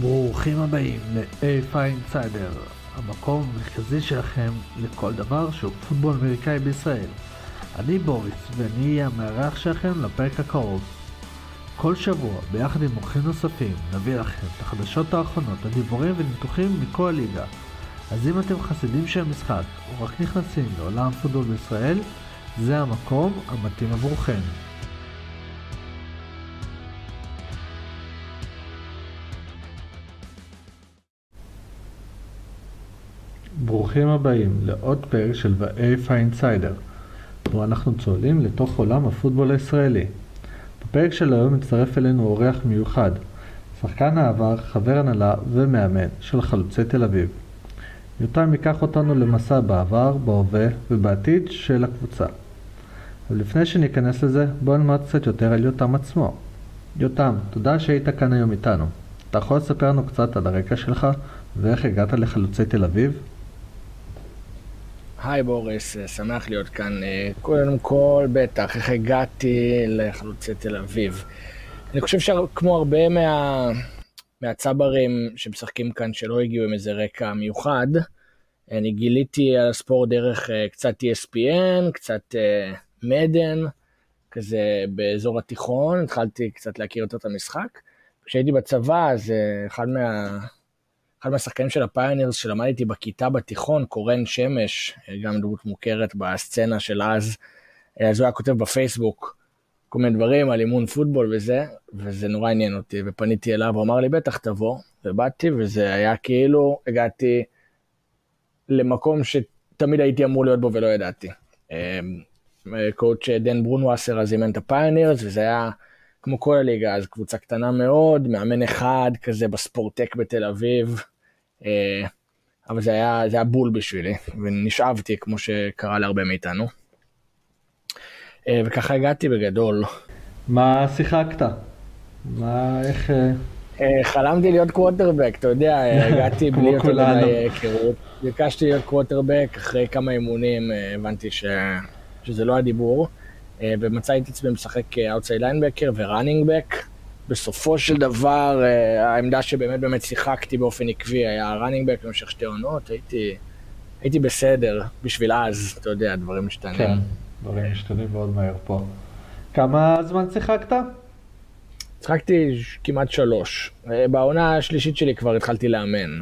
ברוכים הבאים ל-A5 Insider, המקום המרכזי שלכם לכל דבר שהוא פוטבול אמריקאי בישראל. אני בוריס, ואני אהיה המארח שלכם לפרק הקרוב. כל שבוע, ביחד עם אורחים נוספים, נביא לכם את החדשות האחרונות, הדיבורים וניתוחים מכל הליגה. אז אם אתם חסידים של המשחק, או רק נכנסים לעולם הפוטבול בישראל, זה המקום המתאים עבורכם. ברוכים הבאים לעוד פרק של ה-AFI Insider, בו אנחנו צוללים לתוך עולם הפוטבול הישראלי. בפרק של היום מצטרף אלינו אורח מיוחד, שחקן העבר, חבר הנהלה ומאמן של חלוצי תל אביב. יותם ייקח אותנו למסע בעבר, בהווה ובעתיד של הקבוצה. אבל לפני שניכנס לזה, בואו נלמד קצת יותר על יותם עצמו. יותם, תודה שהיית כאן היום איתנו. אתה יכול לספר לנו קצת על הרקע שלך ואיך הגעת לחלוצי תל אביב? היי בוריס, שמח להיות כאן. אה, קודם כל, בטח, איך הגעתי לחלוצי תל אביב. אני חושב שכמו הרבה מה... מהצברים שמשחקים כאן שלא הגיעו עם איזה רקע מיוחד, אני גיליתי על הספורט דרך אה, קצת ESPN, קצת מדן, אה, כזה באזור התיכון, התחלתי קצת להכיר יותר את המשחק. כשהייתי בצבא, אז אחד מה... אחד מהשחקנים של הפיונירס שלמדתי בכיתה בתיכון, קורן שמש, גם דמות מוכרת בסצנה של אז, אז הוא היה כותב בפייסבוק כל מיני דברים על אימון פוטבול וזה, וזה נורא עניין אותי, ופניתי אליו, הוא אמר לי, בטח תבוא, ובאתי, וזה היה כאילו, הגעתי למקום שתמיד הייתי אמור להיות בו ולא ידעתי. אמ, coach דן ברונווסר אז אימן את הפיונירס, וזה היה... כמו כל הליגה, אז קבוצה קטנה מאוד, מאמן אחד כזה בספורטק בתל אביב, אה, אבל זה היה, זה היה בול בשבילי, ונשאבתי כמו שקרה להרבה מאיתנו. אה, וככה הגעתי בגדול. מה שיחקת? מה, איך... אה? חלמתי להיות קווטרבק, אתה יודע, הגעתי בלי יותר מדי היכרות. ביקשתי להיות קווטרבק, אחרי כמה אימונים הבנתי ש... שזה לא הדיבור, ומצאתי את עצמי משחק outside linebacker ו running back. בסופו של דבר, אה, העמדה שבאמת באמת שיחקתי באופן עקבי היה running back במשך שתי עונות, הייתי, הייתי בסדר בשביל אז, אתה יודע, דברים משתנים. כן, דברים משתנים מאוד מהר פה. כמה זמן שיחקת? שיחקתי כמעט שלוש. אה, בעונה השלישית שלי כבר התחלתי לאמן.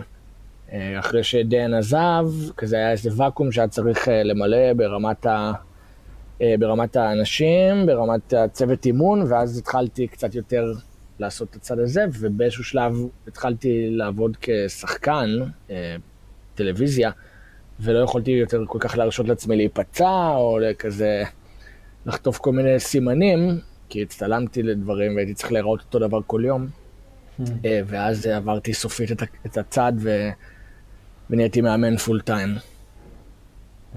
אה, אחרי שדן עזב, כזה היה איזה ואקום שהיה צריך למלא ברמת, ה... ברמת האנשים, ברמת הצוות אימון, ואז התחלתי קצת יותר לעשות את הצד הזה, ובאיזשהו שלב התחלתי לעבוד כשחקן אה, טלוויזיה, ולא יכולתי יותר כל כך להרשות לעצמי להיפצע, או כזה לחטוף כל מיני סימנים, כי הצטלמתי לדברים והייתי צריך להיראות אותו דבר כל יום. Hmm. אה, ואז עברתי סופית את, את הצד ו... ונהייתי מאמן פול טיים.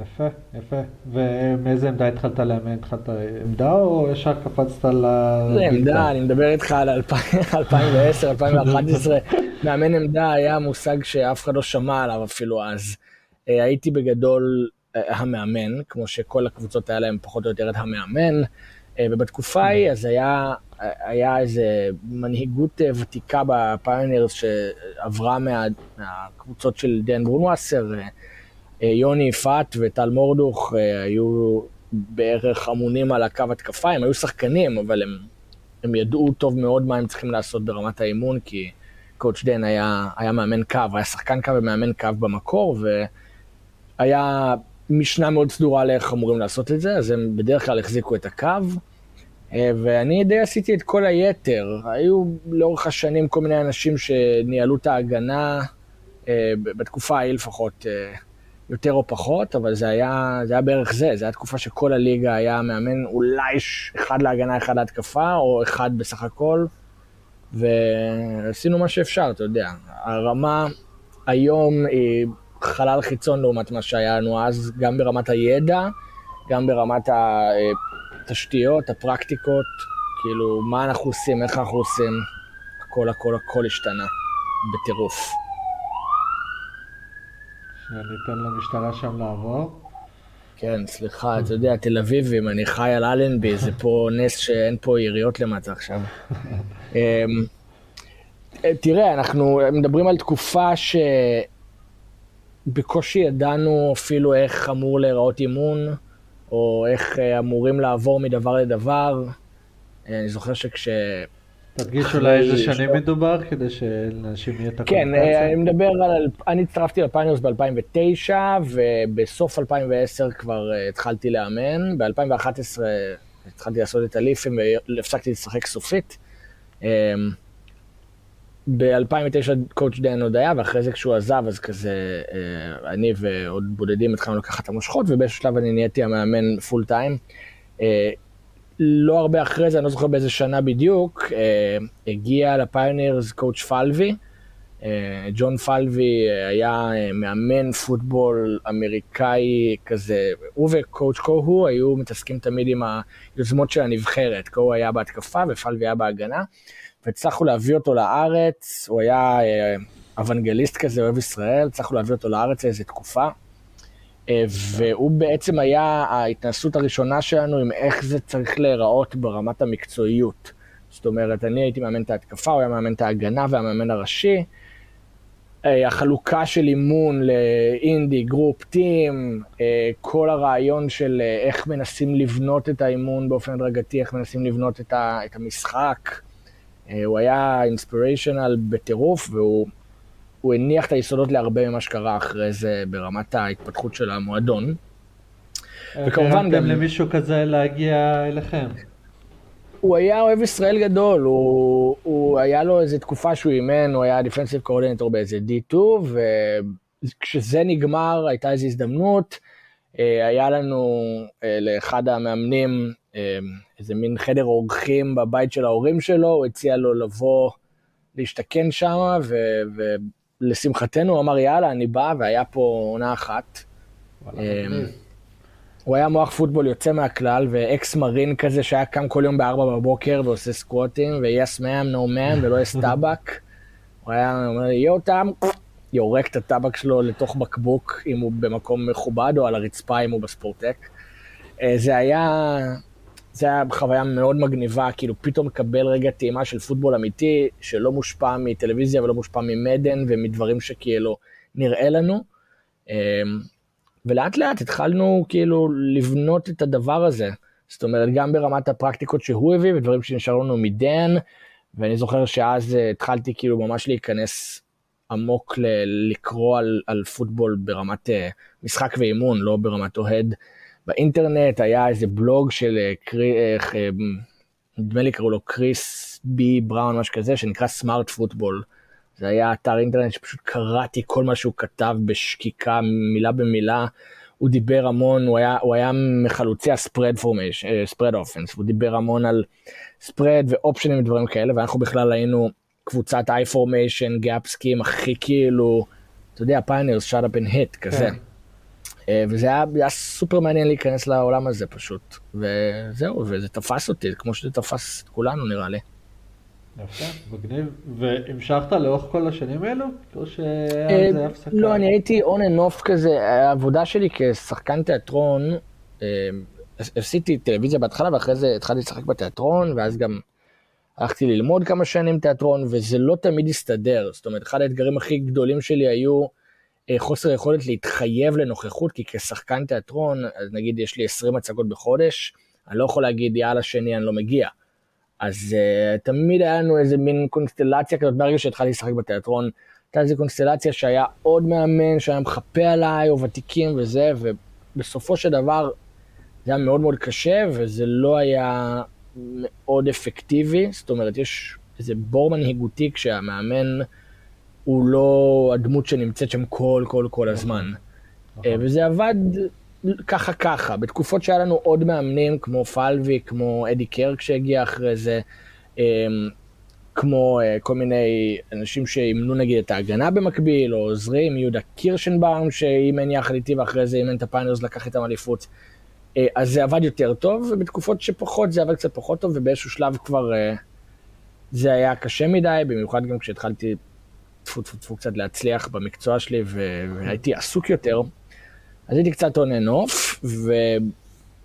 יפה, יפה. ומאיזה עמדה התחלת לאמן? התחלת עמדה או ישר קפצת ל... זה עמדה, אני מדבר איתך על 2010, 2011. מאמן עמדה היה מושג שאף אחד לא שמע עליו אפילו אז. אה, הייתי בגדול אה, המאמן, כמו שכל הקבוצות היה להם פחות או יותר את המאמן. אה, ובתקופה ההיא אז היה, היה איזה מנהיגות ותיקה בפיונרס שעברה מה, מהקבוצות של דן ברונווסר. אה, יוני יפעת וטל מורדוך אה, היו בערך אמונים על הקו התקפה, הם היו שחקנים, אבל הם, הם ידעו טוב מאוד מה הם צריכים לעשות ברמת האימון, כי קואוצ' דן היה, היה מאמן קו, היה שחקן קו ומאמן קו במקור, והיה משנה מאוד סדורה לאיך אמורים לעשות את זה, אז הם בדרך כלל החזיקו את הקו. אה, ואני די עשיתי את כל היתר. היו לאורך השנים כל מיני אנשים שניהלו את ההגנה, בתקופה ההיא לפחות, יותר או פחות, אבל זה היה, זה היה בערך זה, זה היה תקופה שכל הליגה היה מאמן אולי אחד להגנה, אחד להתקפה, או אחד בסך הכל, ועשינו מה שאפשר, אתה יודע. הרמה היום היא חלל חיצון לעומת מה שהיה לנו אז, גם ברמת הידע, גם ברמת התשתיות, הפרקטיקות, כאילו, מה אנחנו עושים, איך אנחנו עושים, הכל הכל הכל השתנה, בטירוף. שניתן למשטרה שם לעבור. כן, סליחה, אתה יודע, תל אביבים, אני חי על אלנבי, זה פה נס שאין פה יריות למטה עכשיו. אמ, תראה, אנחנו מדברים על תקופה שבקושי ידענו אפילו איך אמור להיראות אימון, או איך אמורים לעבור מדבר לדבר. אני זוכר שכש... תדגיש אולי איזה שנים מדובר, כדי שלאנשים יהיה את הקונטציה. כן, אני מדבר על... אני הצטרפתי לפיינרס ב-2009, ובסוף 2010 כבר התחלתי לאמן. ב-2011 התחלתי לעשות את הליפים והפסקתי לשחק סופית. ב-2009 קואוצ' דן עוד היה, ואחרי זה כשהוא עזב, אז כזה, אני ועוד בודדים התחלנו לקחת את המושכות, ובאיזשהו שלב אני נהייתי המאמן פול טיים. לא הרבה אחרי זה, אני לא זוכר באיזה שנה בדיוק, אה, הגיע לפיונרס קואוצ' פלבי. אה, ג'ון פלבי אה, היה מאמן פוטבול אמריקאי כזה, הוא וקואוצ' קוהו היו מתעסקים תמיד עם היוזמות של הנבחרת. קוהו היה בהתקפה ופלבי היה בהגנה, והצלחנו להביא אותו לארץ, הוא היה אוונגליסט כזה, אוהב ישראל, הצלחנו להביא אותו לארץ לאיזה תקופה. אה, והוא בעצם היה ההתנסות הראשונה שלנו עם איך זה צריך להיראות ברמת המקצועיות. זאת אומרת, אני הייתי מאמן את ההתקפה, הוא היה מאמן את ההגנה והמאמן הראשי. אה, החלוקה של אימון ל indy, group, team, אה, כל הרעיון של איך מנסים לבנות את האימון באופן הדרגתי, איך מנסים לבנות את המשחק. הוא היה אינספיריישנל בטירוף, והוא הוא הניח את היסודות להרבה ממה שקרה אחרי זה ברמת ההתפתחות של המועדון. וכמובן גם... למישהו כזה להגיע אליכם. הוא היה אוהב ישראל גדול, הוא, הוא היה לו איזו תקופה שהוא אימן, הוא היה דיפנסיב קורדינטור באיזה D2, וכשזה נגמר הייתה איזו הזדמנות, אה, היה לנו אה, לאחד המאמנים אה, איזה מין חדר אורחים בבית של ההורים שלו, הוא הציע לו לבוא להשתכן שם, ו- לשמחתנו הוא אמר יאללה, אני בא, והיה פה עונה אחת. אמ, הוא היה מוח פוטבול יוצא מהכלל, ואקס מרין כזה שהיה קם כל יום בארבע בבוקר ועושה סקווטים, ו-yes ma'am, no ma'am, ולא יש טאבק. הוא היה אומר לי, יואו טאם, יורק את הטאבק שלו לתוך בקבוק, אם הוא במקום מכובד, או על הרצפה אם הוא בספורטק. אה, זה היה, זה היה חוויה מאוד מגניבה, כאילו פתאום מקבל רגע טעימה של פוטבול אמיתי, שלא מושפע מטלוויזיה ולא מושפע ממדן ומדברים שכאילו נראה לנו. אמ, ולאט לאט התחלנו כאילו לבנות את הדבר הזה. זאת אומרת, גם ברמת הפרקטיקות שהוא הביא ודברים שנשארו לנו מדן, ואני זוכר שאז אה, התחלתי כאילו ממש להיכנס עמוק ל- לקרוא על, על פוטבול ברמת uh, משחק ואימון, לא ברמת אוהד. באינטרנט היה איזה בלוג של אה, אה, אה, נדמה לי קראו לו קריס בי בראון, משהו כזה, שנקרא Smart Football. זה היה אתר אינטרנט שפשוט קראתי כל מה שהוא כתב בשקיקה, מילה במילה. הוא דיבר המון, הוא היה, הוא היה מחלוצי ה spread formation, spread offense, הוא דיבר המון על spread ו אופשנים ודברים כאלה, ואנחנו בכלל היינו קבוצת I formation, gap scheme, הכי כאילו, אתה יודע, פיונירס, shut up and hit, כזה. כן. אה, וזה היה, היה סופר מעניין להיכנס לעולם הזה פשוט. וזהו, וזה תפס אותי, כמו שזה תפס את כולנו נראה לי. יפה, מגניב. והמשכת לאורך כל השנים האלו? או שהיה איזה אה, הפסקה? לא, אני הייתי on and off כזה, העבודה שלי כשחקן תיאטרון, אה, עשיתי טלוויזיה בהתחלה ואחרי זה התחלתי לשחק בתיאטרון, ואז גם הלכתי ללמוד כמה שנים תיאטרון, וזה לא תמיד הסתדר. זאת אומרת, אחד האתגרים הכי גדולים שלי היו חוסר יכולת להתחייב לנוכחות, כי כשחקן תיאטרון, אז נגיד יש לי 20 הצגות בחודש, אני לא יכול להגיד יאללה שני אני לא מגיע. אז uh, תמיד היה לנו איזה מין קונסטלציה כזאת, ברגע שהתחלתי לשחק בתיאטרון, הייתה איזה קונסטלציה שהיה עוד מאמן שהיה מחפה עליי, או ותיקים וזה, ובסופו של דבר זה היה מאוד מאוד קשה, וזה לא היה מאוד אפקטיבי, זאת אומרת, יש איזה בור מנהיגותי כשהמאמן... הוא לא הדמות שנמצאת שם כל כל כל הזמן. נכון. אה, וזה עבד ככה ככה, בתקופות שהיה לנו עוד מאמנים כמו פלבי, כמו אדי קרק שהגיע אחרי זה, אה, כמו אה, כל מיני אנשים שאימנו נגיד את ההגנה במקביל, או עוזרים, יהודה קירשנבאום שאימן יחד איתי ואחרי זה אימן את הפיינרס לקח איתם אליפות. אז זה עבד יותר טוב, ובתקופות שפחות זה עבד קצת פחות טוב, ובאיזשהו שלב כבר זה היה קשה מדי, במיוחד גם כשהתחלתי טפו טפו טפו קצת להצליח במקצוע שלי והייתי עסוק יותר, אז הייתי קצת and off, ו...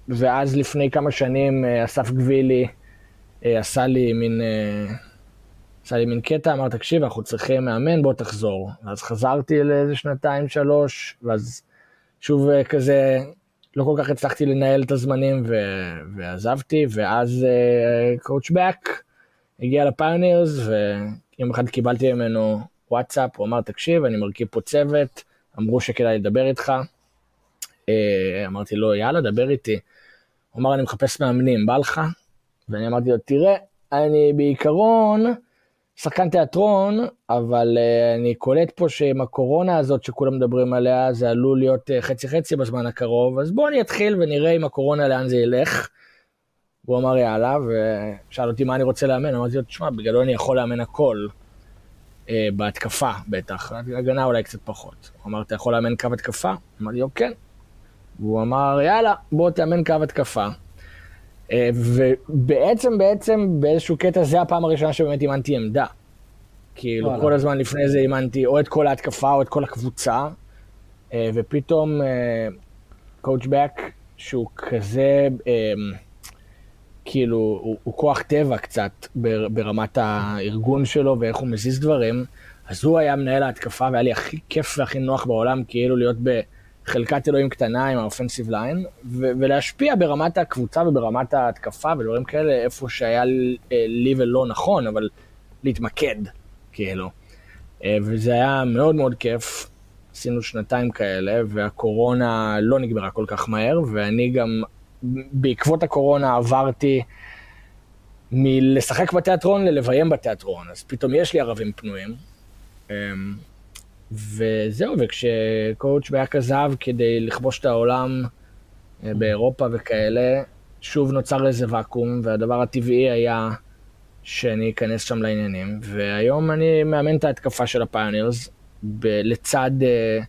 ואז לפני כמה שנים אה, אסף גבילי אה, עשה לי מין עשה לי מין קטע, אמר, תקשיב, אנחנו צריכים מאמן, בוא תחזור. ואז חזרתי לאיזה שנתיים, שלוש, ואז שוב אה, כזה, לא כל כך הצלחתי לנהל את הזמנים ו... ועזבתי, ואז קואוצ' uh, הגיע לפיונרס, ויום אחד קיבלתי ממנו וואטסאפ, הוא אמר, תקשיב, אני מרכיב פה צוות, אמרו שכדאי לדבר איתך. Uh, אמרתי לו, יאללה, דבר איתי. הוא אמר, אני מחפש מאמנים, בא לך? ואני אמרתי לו, תראה, אני בעיקרון שחקן תיאטרון, אבל uh, אני קולט פה שעם הקורונה הזאת שכולם מדברים עליה, זה עלול להיות uh, חצי חצי בזמן הקרוב, אז בוא אני אתחיל ונראה עם הקורונה לאן זה ילך. הוא אמר יאללה, ושאל אותי מה אני רוצה לאמן, אמרתי לו, תשמע, בגדול אני יכול לאמן הכל. Uh, בהתקפה בטח, הגנה אולי קצת פחות. הוא אמר, אתה יכול לאמן קו התקפה? אמרתי לו, כן. והוא אמר, יאללה, בוא תאמן קו התקפה. אה, ובעצם, בעצם, באיזשהו קטע, זה הפעם הראשונה שבאמת אימנתי עמדה. כאילו, כל הזמן לפני זה אימנתי או את כל ההתקפה או את כל הקבוצה, אה, ופתאום קואוצ' אה, בק, שהוא כזה, כאילו, הוא, הוא כוח טבע קצת ברמת הארגון שלו ואיך הוא מזיז דברים, אז הוא היה מנהל ההתקפה והיה לי הכי כיף והכי נוח בעולם, כאילו להיות ב... חלקת אלוהים קטנה עם האופנסיב ליין, ולהשפיע ברמת הקבוצה וברמת ההתקפה ודברים כאלה, איפה שהיה לי ולא נכון, אבל להתמקד, כאילו. אה, וזה היה מאוד מאוד כיף, עשינו שנתיים כאלה, והקורונה לא נגמרה כל כך מהר, ואני גם, בעקבות הקורונה עברתי מלשחק בתיאטרון ללביים בתיאטרון, אז פתאום יש לי ערבים פנויים. אמ, וזהו, וכשקואוצ' באק עזב כדי לכבוש את העולם אה, באירופה וכאלה, שוב נוצר איזה ואקום, והדבר הטבעי היה שאני אכנס שם לעניינים, והיום אני מאמן את ההתקפה של הפיונירס, לצד uh,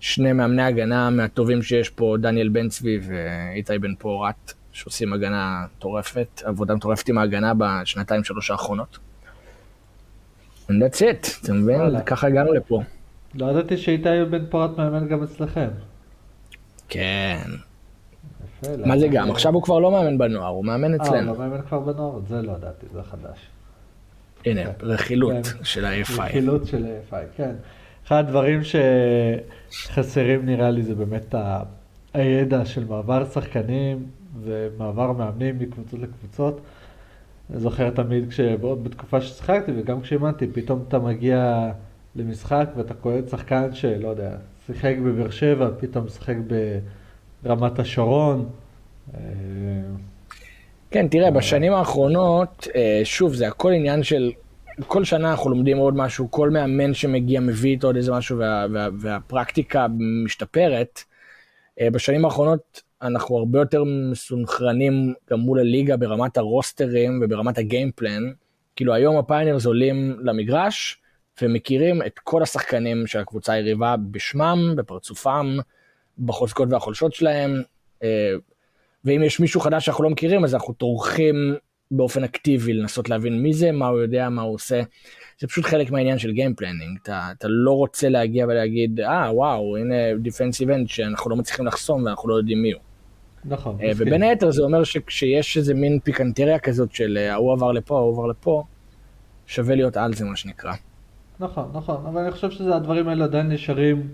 שני מאמני הגנה מהטובים שיש פה, דניאל בן צבי ואיתי בן פורת, שעושים הגנה מטורפת, עבודה מטורפת עם ההגנה בשנתיים שלוש האחרונות. And that's it, אתה מבין? ככה הגענו לפה. לא ידעתי שאיתי בן פורת מאמן גם אצלכם. כן. מה זה גם? עכשיו הוא כבר לא מאמן בנוער, הוא מאמן אצלנו. אה, הוא לא מאמן כבר בנוער? זה לא ידעתי, זה חדש. הנה, כן. רכילות כן. של ה-AFI. רכילות של ה-AFI, כן. אחד הדברים שחסרים נראה לי זה באמת הידע של מעבר שחקנים ומעבר מאמנים מקבוצות לקבוצות. אני זוכר תמיד כשעוד בתקופה ששיחקתי וגם כשאימנתי, פתאום אתה מגיע למשחק ואתה קולט שחקן שלא יודע, שיחק בבאר שבע, פתאום שיחק ברמת השרון. אה, כן, תראה, בשנים האחרונות, אה, שוב, זה הכל עניין של, כל שנה אנחנו לומדים עוד משהו, כל מאמן שמגיע מביא איתו עוד איזה משהו וה, וה, והפרקטיקה משתפרת. אה, בשנים האחרונות אנחנו הרבה יותר מסונכרנים גם מול הליגה ברמת הרוסטרים וברמת הגיימפלן. כאילו היום הפיינרס עולים למגרש, ומכירים את כל השחקנים של הקבוצה היריבה בשמם, בפרצופם, בחוזקות והחולשות שלהם, אה, ואם יש מישהו חדש שאנחנו לא מכירים, אז אנחנו טורחים באופן אקטיבי לנסות להבין מי זה, מה הוא יודע, מה הוא עושה. זה פשוט חלק מהעניין של game planning, אתה, אתה לא רוצה להגיע ולהגיד, אה, וואו, הנה defensive end שאנחנו לא מצליחים לחסום ואנחנו לא יודעים מי הוא. נכון. אה, ובין היתר זה אומר שכשיש איזה מין פיקנטריה כזאת של אה, ההוא עבר לפה, ההוא עבר לפה, שווה להיות על זה מה שנקרא. נכון, נכון, אבל אני חושב שהדברים האלה עדיין נשארים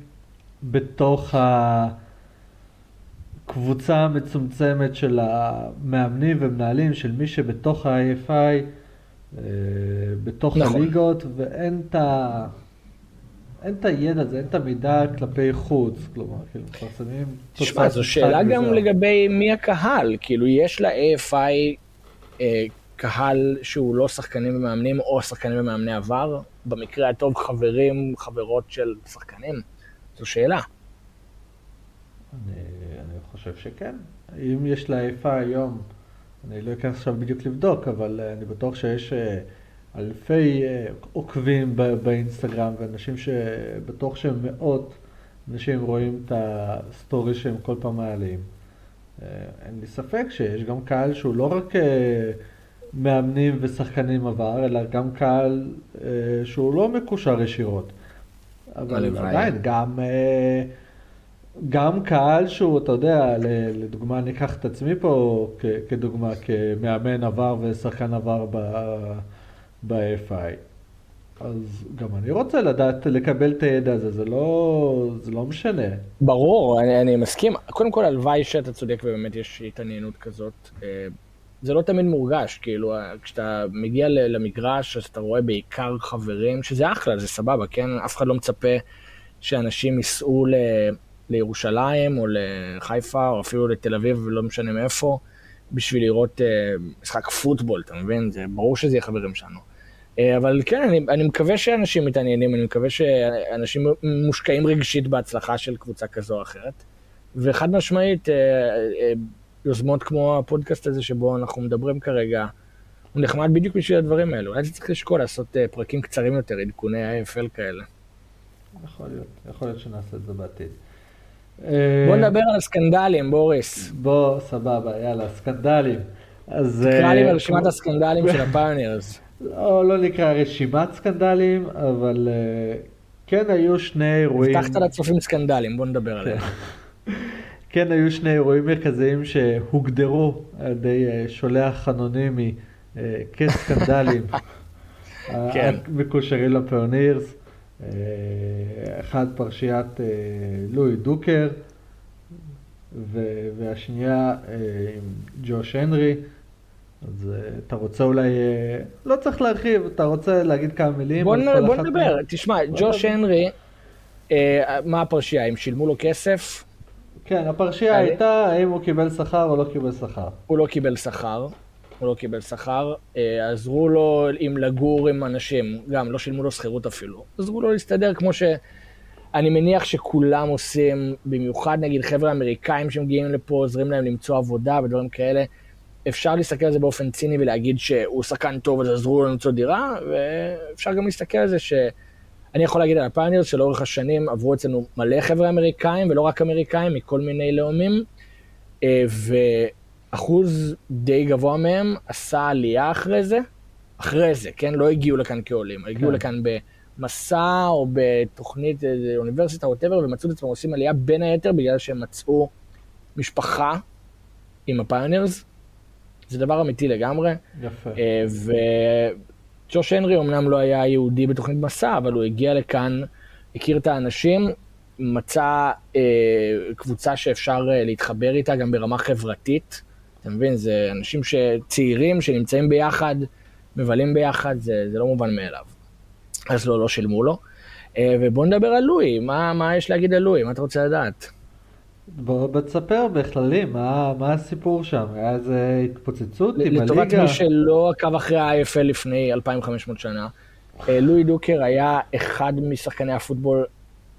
בתוך הקבוצה המצומצמת של המאמנים ומנהלים, של מי שבתוך ה-AFI, אה, בתוך נכון. הליגות, ואין את ה... אין את הידע הזה, אין את המידע כלפי חוץ, כלומר, כאילו, מפרסמים תוצאה. תשמע, זו שאלה גם וזה. לגבי מי הקהל, כאילו, יש ל-AFI אה, קהל שהוא לא שחקנים ומאמנים או שחקנים ומאמני עבר, במקרה הטוב חברים, חברות של שחקנים? זו שאלה. אני חושב שכן. אם יש לה איפה היום, אני לא אכנס עכשיו בדיוק לבדוק, אבל אה, אני בטוח שיש אה, אלפי אה, עוקבים באינסטגרם, ואנשים שבטוח שהם מאות אנשים רואים את הסטורי שהם כל פעם מעלים. אין לי ספק שיש גם קהל שהוא לא רק... מאמנים ושחקנים עבר, אלא גם קהל שהוא לא מקושר ישירות. אבל עדיין, גם, אה, גם קהל שהוא, אתה יודע, לדוגמה, אני אקח את עצמי פה כדוגמה, כמאמן עבר ושחקן עבר ב-FI. אז גם אני רוצה לדעת, לקבל את הידע הזה, זה לא, זה לא משנה. ברור, אני, אני מסכים. קודם כל, הלוואי שאתה צודק ובאמת יש התעניינות כזאת. אה, זה לא תמיד מורגש, כאילו, כשאתה מגיע למגרש, אז אתה רואה בעיקר חברים, שזה אחלה, זה סבבה, כן? אף אחד לא מצפה שאנשים ייסעו ל... לירושלים או לחיפה או אפילו לתל אביב, לא משנה מאיפה, בשביל לראות uh, משחק פוטבול, אתה מבין? זה ברור שזה יהיה חברים שלנו. Uh, אבל כן, אני, אני מקווה שאנשים מתעניינים, אני מקווה שאנשים מושקעים רגשית בהצלחה של קבוצה כזו או אחרת. וחד משמעית, uh, יוזמות כמו הפודקאסט הזה שבו אנחנו מדברים כרגע, הוא נחמד בדיוק בשביל הדברים האלו. אולי צריך לשקול לעשות פרקים קצרים יותר, עדכוני AFL כאלה. יכול להיות, יכול להיות שנעשה את זה בעתיד. בוא נדבר על הסקנדלים, בוריס. בוא, סבבה, יאללה, סקנדלים. אז... תקרא לי ברשימת הסקנדלים של הפיונרס. לא, לא נקרא רשימת סקנדלים, אבל כן היו שני אירועים... הבטחת לצופים סקנדלים, בוא נדבר עליהם. כן היו שני אירועים מרכזיים שהוגדרו על ידי שולח אנונימי כסקנדלים. כן. מקושרים לפיונירס. אחד פרשיית אה, לואי דוקר, והשנייה אה, עם ג'וש הנרי. אז אה, אתה רוצה אולי, לא צריך להרחיב, אתה רוצה להגיד כמה מילים? בוא, נ, בוא נדבר, מה... תשמע, ג'וש הנרי, מה הפרשייה, הם שילמו לו כסף? כן, הפרשייה הייתה האם הוא קיבל שכר או לא קיבל שכר. הוא לא קיבל שכר. הוא לא קיבל שכר, אה, עזרו לו עם לגור עם אנשים, גם לא שילמו לו שכירות אפילו, עזרו לו להסתדר כמו שאני מניח שכולם עושים, במיוחד נגיד חבר'ה אמריקאים שמגיעים לפה, עוזרים להם למצוא עבודה ודברים כאלה. אפשר להסתכל על זה באופן ציני ולהגיד שהוא שחקן טוב אז עזרו לו למצוא דירה, ואפשר גם להסתכל על זה שאני יכול להגיד על הפיונירס שלאורך השנים עברו אצלנו מלא חבר'ה אמריקאים, ולא רק אמריקאים, מכל מיני לאומים, אה, ו... אחוז די גבוה מהם עשה עלייה אחרי זה, אחרי זה, כן? לא הגיעו לכאן כעולים, הגיעו כן. לכאן במסע או בתוכנית אוניברסיטה או whatever, ומצאו את עצמם עושים עלייה בין היתר בגלל שהם מצאו משפחה עם הפיונרס. זה דבר אמיתי לגמרי. יפה. אה, וג'וש הנרי אמנם לא היה יהודי בתוכנית מסע, אבל הוא הגיע לכאן, הכיר את האנשים, מצא אה, קבוצה שאפשר אה, להתחבר איתה גם ברמה חברתית. אתה מבין? זה אנשים צעירים שנמצאים ביחד, מבלים ביחד, זה, זה לא מובן מאליו. אז לא, לא שילמו לו. אה, ובוא נדבר על לואי, מה, מה יש להגיד על לואי? מה אתה רוצה לדעת? בוא תספר בכללי, מה, מה הסיפור שם? היה איזה התפוצצות עם הליגה? לטובת מי שלא עקב אחרי ה-IFL לפני 2,500 שנה, אה, לואי דוקר היה אחד משחקני הפוטבול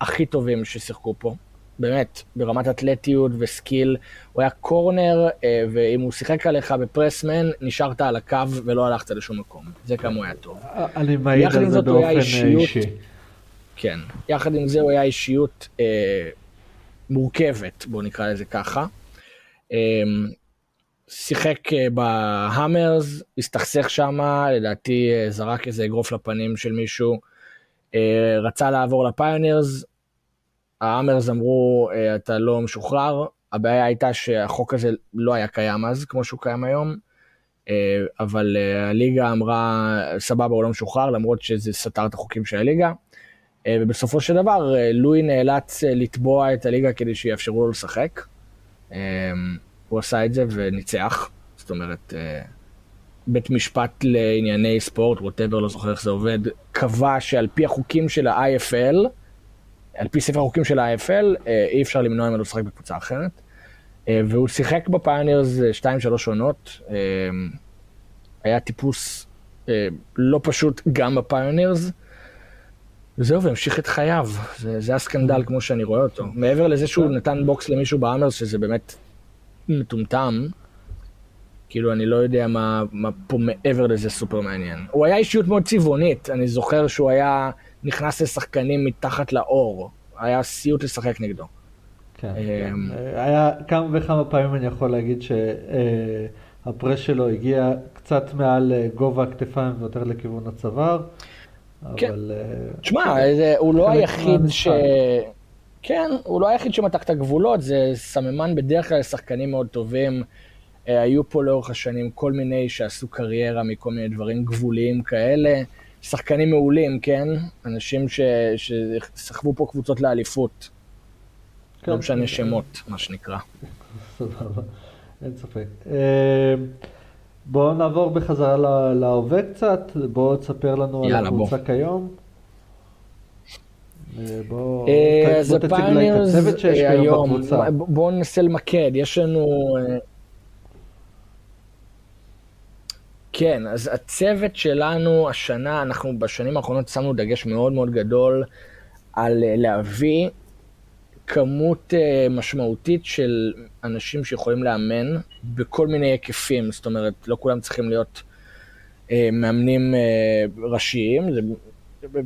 הכי טובים ששיחקו פה. באמת, ברמת אתלטיות וסקיל. הוא היה קורנר, אה, ואם הוא שיחק עליך בפרסמן, נשארת על הקו ולא הלכת לשום מקום. זה כמה הוא היה טוב. אני מעיד על זה באופן אישי. כן. יחד עם זה הוא היה אישיות אה, מורכבת, בואו נקרא לזה ככה. אה, שיחק אה, בהאמרס, הסתכסך שם, לדעתי אה, זרק איזה אגרוף לפנים של מישהו. רצה לעבור לפיונרס, האמרס אמרו, אה, אתה לא משוחרר, הבעיה הייתה שהחוק הזה לא היה קיים אז, כמו שהוא קיים היום, אה, אבל אה, הליגה אמרה, סבבה, הוא לא משוחרר, למרות שזה סתר את החוקים של הליגה. ובסופו של דבר, לואי נאלץ לתבוע את הליגה כדי שיאפשרו לו לשחק. הוא עשה את זה וניצח, זאת אומרת, בית משפט לענייני ספורט, ווטאבר, לא זוכר איך זה עובד, קבע שעל פי החוקים של ה-IFL, על פי ספר החוקים של ה-AFL, אה, אי אפשר למנוע ממנו לשחק בקבוצה אחרת. אה, והוא שיחק בפיונרס 2-3 אה, עונות. היה טיפוס לא פשוט גם בפיונירס. וזהו, והמשיך את חייו. זה, זה הסקנדל כמו שאני רואה אותו. מעבר לזה שהוא נתן בוקס למישהו באמרס, שזה באמת מטומטם, כאילו, אני לא יודע מה, מה פה מעבר לזה סופר מעניין. הוא היה אישיות מאוד צבעונית, אני זוכר שהוא היה נכנס לשחקנים מתחת לאור. היה סיוט לשחק נגדו. כן, כן. אמ, היה כמה וכמה פעמים אני יכול להגיד שהפרס שלו הגיע קצת מעל אה, גובה הכתפיים ויותר לכיוון הצוואר. כן. אבל... אה, תשמע, הוא לא היחיד ש... כן, הוא לא היחיד שמתח את הגבולות, זה סממן בדרך כלל לשחקנים מאוד טובים. אה, היו פה לאורך השנים כל מיני שעשו קריירה מכל מיני דברים גבוליים כאלה. שחקנים מעולים, כן? אנשים ש, שסחבו פה קבוצות לאליפות. כן, לא משנה שמות, מה שנקרא. סבבה, אין ספק. אה, בואו נעבור בחזרה להווה קצת, בואו תספר לנו על הקבוצה כיום. אה, בוא, בוא תציג לי את הצוות שיש כיום בקבוצה. בואו ננסה למקד, יש לנו... כן, אז הצוות שלנו השנה, אנחנו בשנים האחרונות שמנו דגש מאוד מאוד גדול על אה, להביא כמות uh, משמעותית של אנשים שיכולים לאמן בכל מיני היקפים, זאת אומרת, לא כולם צריכים להיות uh, מאמנים ראשיים, זה,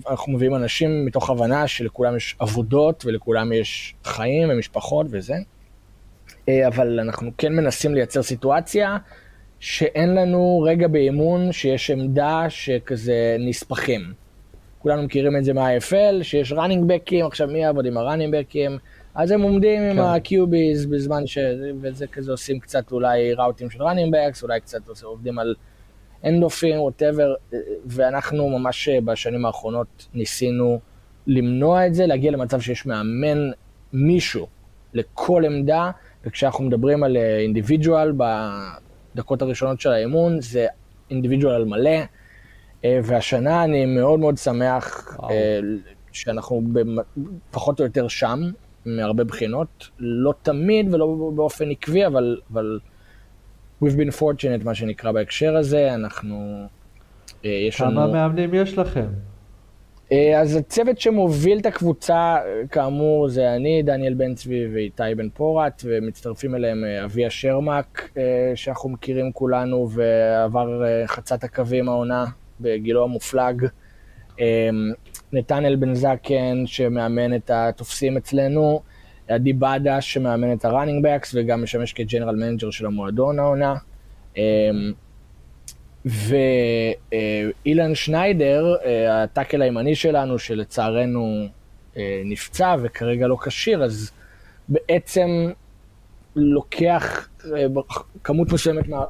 אנחנו מביאים אנשים מתוך הבנה שלכולם יש עבודות ולכולם יש חיים ומשפחות וזה, אבל אנחנו כן מנסים לייצר סיטואציה שאין לנו רגע באימון שיש עמדה שכזה נספחים. כולנו מכירים את זה מה-IFL, שיש running backים, עכשיו מי יעבוד עם ה running backים? אז הם עומדים כן. עם ה-QBs בזמן ש... וזה כזה עושים קצת אולי ראוטים של running backs, אולי קצת עובדים על אנדופים, whatever, ואנחנו ממש בשנים האחרונות ניסינו למנוע את זה, להגיע למצב שיש מאמן מישהו לכל עמדה, וכשאנחנו מדברים על אינדיבידואל בדקות הראשונות של האימון, זה אינדיבידואל מלא, אה, והשנה אני מאוד מאוד שמח וואו. אה, שאנחנו פחות או יותר שם, מהרבה בחינות, לא תמיד ולא באופן עקבי, אבל, אבל we've been fortunate מה שנקרא בהקשר הזה, אנחנו, אה, יש כמה לנו... כמה מאמנים יש לכם? אז הצוות שמוביל את הקבוצה, כאמור, זה אני, דניאל בן צבי ואיתי בן פורת, ומצטרפים אליהם אביה שרמק, שאנחנו מכירים כולנו, ועבר חצה את הקווים העונה בגילו המופלג. אמ, נתנאל בן זקן, שמאמן את התופסים אצלנו, עדי בדש, שמאמן את ה running backs, וגם משמש כ general manager של המועדון העונה. ואילן שניידר, אה, ה tackle הימני שלנו, שלצערנו אה, נפצע וכרגע לא כשיר, אז בעצם לוקח אה, כמות מסוימת מה...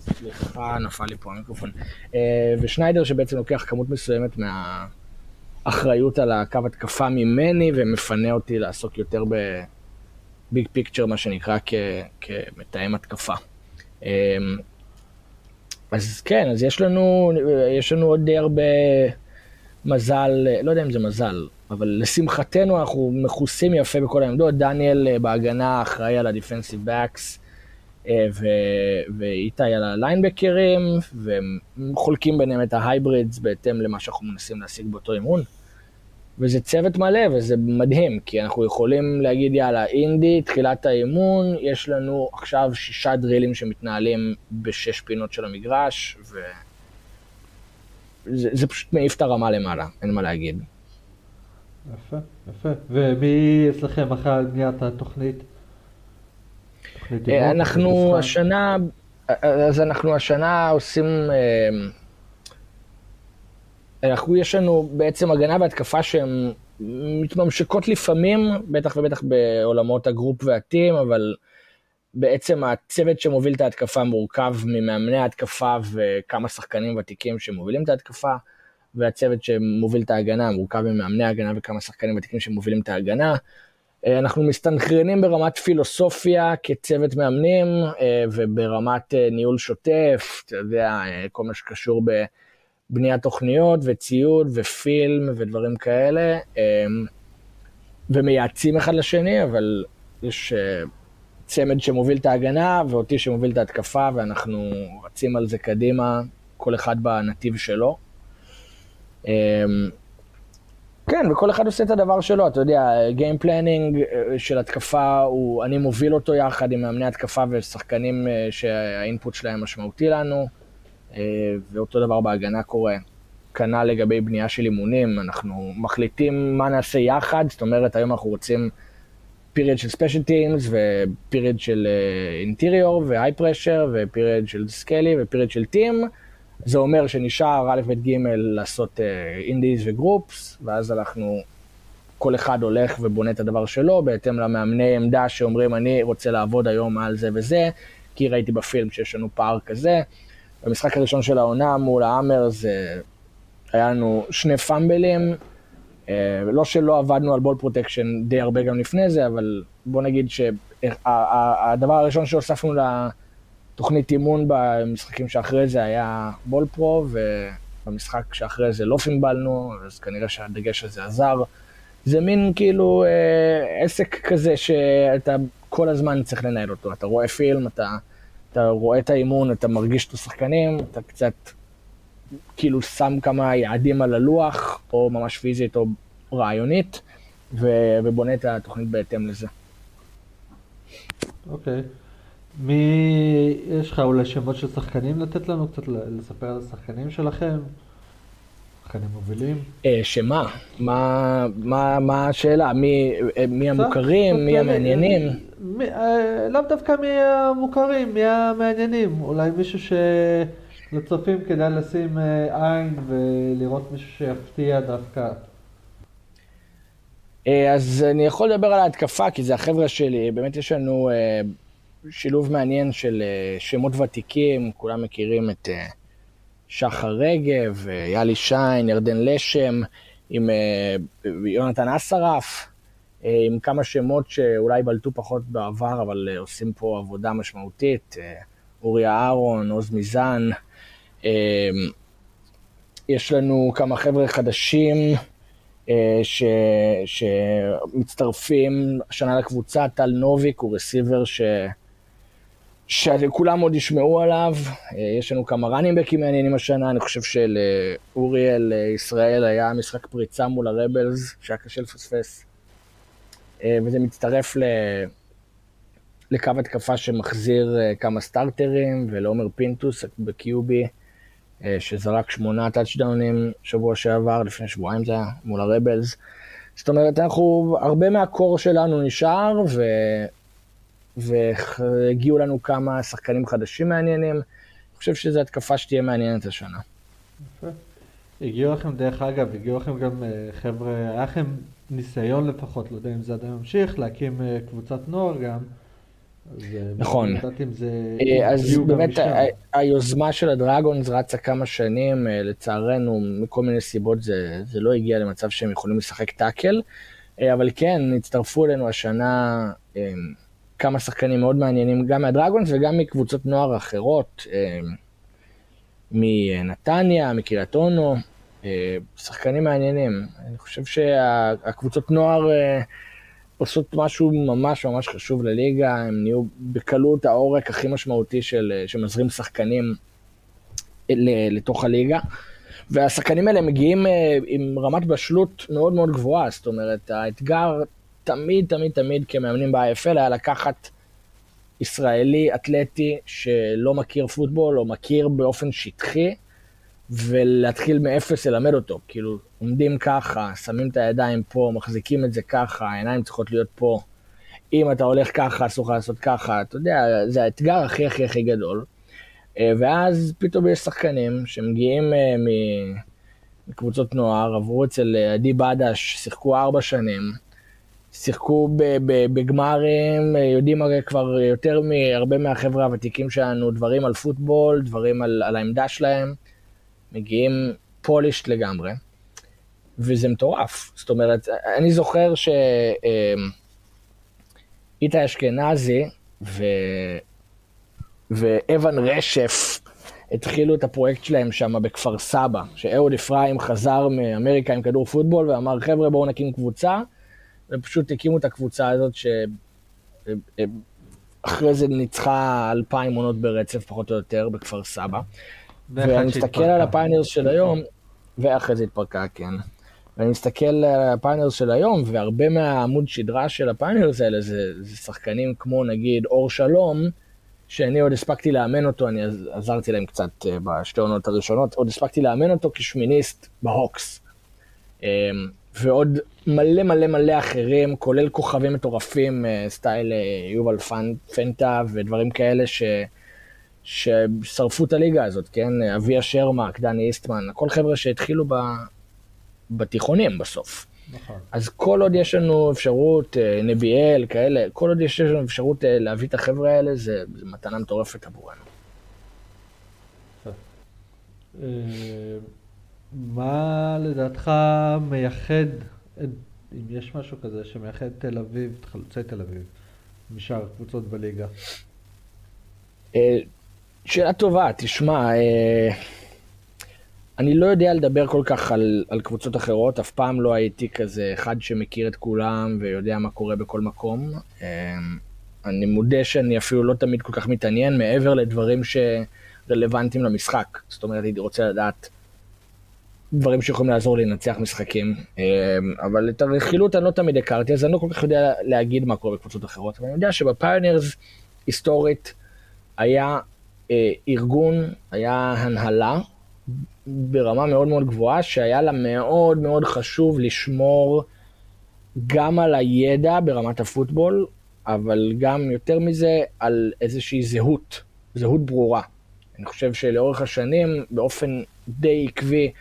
סליחה, נפל לי פה המיקרופון. ושניידר שבעצם לוקח כמות מסוימת מהאחריות על הקו התקפה ממני ומפנה אותי לעסוק יותר בביג פיקצ'ר, מה שנקרא כ, כמתאם התקפה. אז כן, אז יש לנו, יש לנו עוד די הרבה מזל, לא יודע אם זה מזל, אבל לשמחתנו אנחנו מכוסים יפה בכל העמדות. דניאל אה, בהגנה אחראי על ה-defensive. אה, ואיתי על הליינבקרים, והם חולקים ביניהם את ההייברידס בהתאם למה שאנחנו מנסים להשיג באותו אימון. וזה צוות מלא וזה מדהים, כי אנחנו יכולים להגיד יאללה, אינדי, תחילת האימון, יש לנו עכשיו שישה דרילים שמתנהלים בשש פינות של המגרש, וזה פשוט מעיף את הרמה למעלה, אין מה להגיד. יפה, יפה. ומי אצלכם אחרי בניית התוכנית? אה, אנחנו השנה, אז אנחנו השנה עושים, אה, אנחנו, יש לנו בעצם הגנה והתקפה שהן מתממשקות לפעמים, בטח ובטח בעולמות הגרופ והטים, אבל בעצם הצוות שמוביל את ההתקפה מורכב ממאמני ההתקפה וכמה שחקנים ותיקים שמובילים את ההתקפה, והצוות שמוביל את ההגנה מורכב ממאמני ההגנה וכמה שחקנים ותיקים שמובילים את ההגנה. אה, אנחנו מסתנכרנים ברמת פילוסופיה כצוות מאמנים אה, וברמת אה, ניהול שוטף, אתה יודע, כל מה שקשור בבניית תוכניות וציוד ופילם ודברים כאלה, ומייעצים אחד לשני, אבל יש צמד שמוביל את ההגנה ואותי שמוביל את ההתקפה, ואנחנו רצים על זה קדימה, כל אחד בנתיב שלו. כן, וכל אחד עושה את הדבר שלו, אתה יודע, Game Planning אה, של התקפה, הוא, אני מוביל אותו יחד עם מאמני התקפה ושחקנים אה, שה input שלהם משמעותי לנו, אה, ואותו דבר בהגנה קורה. כנ"ל לגבי בנייה של אימונים, אנחנו מחליטים מה נעשה יחד, זאת אומרת, היום אנחנו רוצים period של special teams, ו period של interior, ו high pressure, ו period של skelly, ו period של team. זה אומר שנשאר א', ב', ג', לעשות indies uh, ו groups, ואז אנחנו, כל אחד הולך ובונה את הדבר שלו, בהתאם למאמני עמדה שאומרים, אני רוצה לעבוד היום על זה וזה, כי ראיתי בפילם שיש לנו פער כזה. במשחק הראשון של העונה מול ה Hammers היה לנו שני fumble ים, לא שלא עבדנו על ball protection די הרבה גם לפני זה, אבל בוא נגיד שהדבר הראשון שהוספנו לתוכנית אימון במשחקים שאחרי זה היה ball pro, ובמשחק שאחרי זה לא פימבלנו, אז כנראה שהדגש הזה עזר. זה מין כאילו אה, עסק כזה שאתה כל הזמן צריך לנהל אותו. אתה רואה פילם, אתה, אתה רואה את האימון, אתה מרגיש את השחקנים, אתה קצת כאילו שם כמה יעדים על הלוח, או ממש פיזית או רעיונית, ו, ובונה את התוכנית בהתאם לזה. אוקיי. Okay. מי, יש לך אולי שמות של שחקנים לתת לנו קצת, לספר על השחקנים שלכם? שחקנים מובילים? אה, שמה? מה, מה, מה השאלה? מי, אה, מי המוכרים? מי המעניינים? אה, לאו דווקא מי המוכרים, מי המעניינים. אולי מישהו שלצופים כדאי לשים עין ולראות מישהו שיפתיע דווקא. אז אני יכול לדבר על ההתקפה, כי זה החבר'ה שלי. באמת יש לנו שילוב מעניין של שמות ותיקים, כולם מכירים את... שחר רגב, יאלי שיין, ירדן לשם, עם אה, יונתן אסרף, אה, עם כמה שמות שאולי בלטו פחות בעבר, אבל אה, עושים פה עבודה משמעותית, אורי אהרון, עוז מיזן. יש לנו כמה חבר'ה חדשים ש... שמצטרפים השנה לקבוצה, טל נוביק הוא רסיבר ש... שכולם עוד ישמעו עליו, אה, יש לנו כמה ראנימבקים מעניינים השנה, אני חושב שלאוריאל אה, ישראל היה משחק פריצה מול הרבלס, שהיה קשה לפספס, אה, וזה מצטרף ל... לקו התקפה שמחזיר כמה סטארטרים, ולעומר פינטוס בקיובי, שזרק שמונה טאצ'דאונים שבוע שעבר, לפני שבועיים זה היה, מול הרבלס. זאת אומרת, אנחנו, הרבה מהקור שלנו נשאר, ו... והגיעו לנו כמה שחקנים חדשים מעניינים. אני חושב שזו התקפה שתהיה מעניינת השנה. הגיעו לכם, דרך אגב, הגיעו לכם גם אה, חבר'ה, היה לכם ניסיון לפחות, לא יודע אם זה עדיין ממשיך, להקים אה, קבוצת נוער גם. אה, נכון. זה... אז באמת היוזמה של הדרגונס רצה כמה שנים, לצערנו, מכל מיני סיבות זה, זה לא הגיע למצב שהם יכולים לשחק טאקל, אבל כן, הצטרפו אלינו השנה כמה שחקנים מאוד מעניינים, גם מהדרגונס וגם מקבוצות נוער אחרות, אה, מנתניה, מקריית אונו, אה, שחקנים מעניינים. אני חושב שהקבוצות נוער אה, עושות משהו ממש ממש חשוב לליגה, הם נהיו בקלות העורק הכי משמעותי של, שמזרים שחקנים לתוך הליגה. והשחקנים האלה מגיעים עם רמת בשלות מאוד מאוד גבוהה, זאת אומרת, האתגר תמיד, תמיד, תמיד כמאמנים ב-IFL היה לקחת ישראלי אתלטי שלא מכיר פוטבול או מכיר באופן שטחי, ולהתחיל מאפס ללמד אותו. כאילו, עומדים ככה, שמים את הידיים פה, מחזיקים את זה ככה, העיניים צריכות להיות פה. אם אתה הולך ככה, אסור לך לעשות ככה, אתה יודע, זה האתגר הכי הכי הכי גדול. אה, ואז פתאום יש שחקנים שמגיעים אה, מקבוצות נוער, עברו אצל אה, עדי בדש, שיחקו ארבע שנים. שיחקו בגמרים, יודעים הרי כבר יותר מהרבה מהחבר'ה הוותיקים שלנו דברים על פוטבול, דברים על, על העמדה שלהם, מגיעים פולישט לגמרי, וזה מטורף. זאת אומרת, אני זוכר שאיתי אמ, אשכנזי ו... ואבן רשף התחילו את הפרויקט שלהם שם בכפר סבא, שאהוד אפרים חזר מאמריקה עם כדור פוטבול ואמר, חבר'ה בואו נקים קבוצה. ופשוט הקימו את הקבוצה הזאת שאחרי זה ניצחה אלפיים עונות ברצף, פחות או יותר, בכפר סבא. ואני מסתכל על ה Pioneers של היום, ואחרי זה התפרקה, כן. ואני מסתכל על ה Pioneers של היום, והרבה מהעמוד שדרה של ה Pioneers האלה זה, זה שחקנים כמו נגיד אור שלום, שאני עוד הספקתי לאמן אותו, אני עזרתי להם קצת אה, בשתי עונות הראשונות, עוד הספקתי לאמן אותו כשמיניסט ב Hawks. ועוד מלא מלא מלא אחרים, כולל כוכבים מטורפים, אה, style אה, יובל פנטה ודברים כאלה ש... ששרפו את הליגה הזאת, כן? אביה שרמק, דני איסטמן, הכל חבר'ה שהתחילו ב... בתיכונים בסוף. נכון. אז כל עוד יש לנו אפשרות, אה, נביאל, כאלה, כל עוד יש לנו אפשרות להביא את החבר'ה האלה, זה, זה מתנה מטורפת עבורנו. מה לדעתך מייחד, אם יש משהו כזה שמייחד תל אביב, את חלוצי תל אביב, משאר קבוצות בליגה? אה, שאלה טובה, תשמע, אה, אני לא יודע לדבר כל כך על, על קבוצות אחרות, אף פעם לא הייתי כזה אחד שמכיר את כולם ויודע מה קורה בכל מקום. אה, אני מודה שאני אפילו לא תמיד כל כך מתעניין מעבר לדברים שרלוונטיים למשחק. זאת אומרת, הייתי רוצה לדעת דברים שיכולים לעזור לי לנצח משחקים, אבל את הרכילות אני לא תמיד הכרתי, אז אני לא כל כך יודע להגיד מה קורה בקבוצות אחרות, אבל אני יודע שבפיונרס היסטורית היה אה, ארגון, היה הנהלה ברמה מאוד מאוד גבוהה, שהיה לה מאוד מאוד חשוב לשמור גם על הידע ברמת הפוטבול, אבל גם יותר מזה על איזושהי זהות, זהות ברורה. אני חושב שלאורך השנים, באופן די עקבי,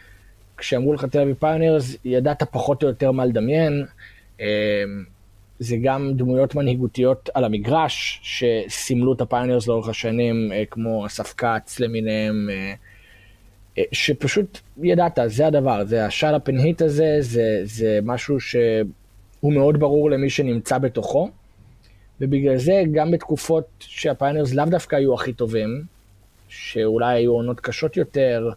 כשאמרו לך תל אביב פיונרס, ידעת פחות או יותר מה לדמיין. אה, זה גם דמויות מנהיגותיות על המגרש, שסימלו את ה Pioneers לאורך השנים, אה, כמו אסף כץ למיניהם, אה, שפשוט ידעת, זה הדבר, זה השאלה פנהית הזה, זה, זה משהו שהוא מאוד ברור למי שנמצא בתוכו, ובגלל זה גם בתקופות שה Pioneers לאו דווקא היו הכי טובים, שאולי היו עונות קשות יותר,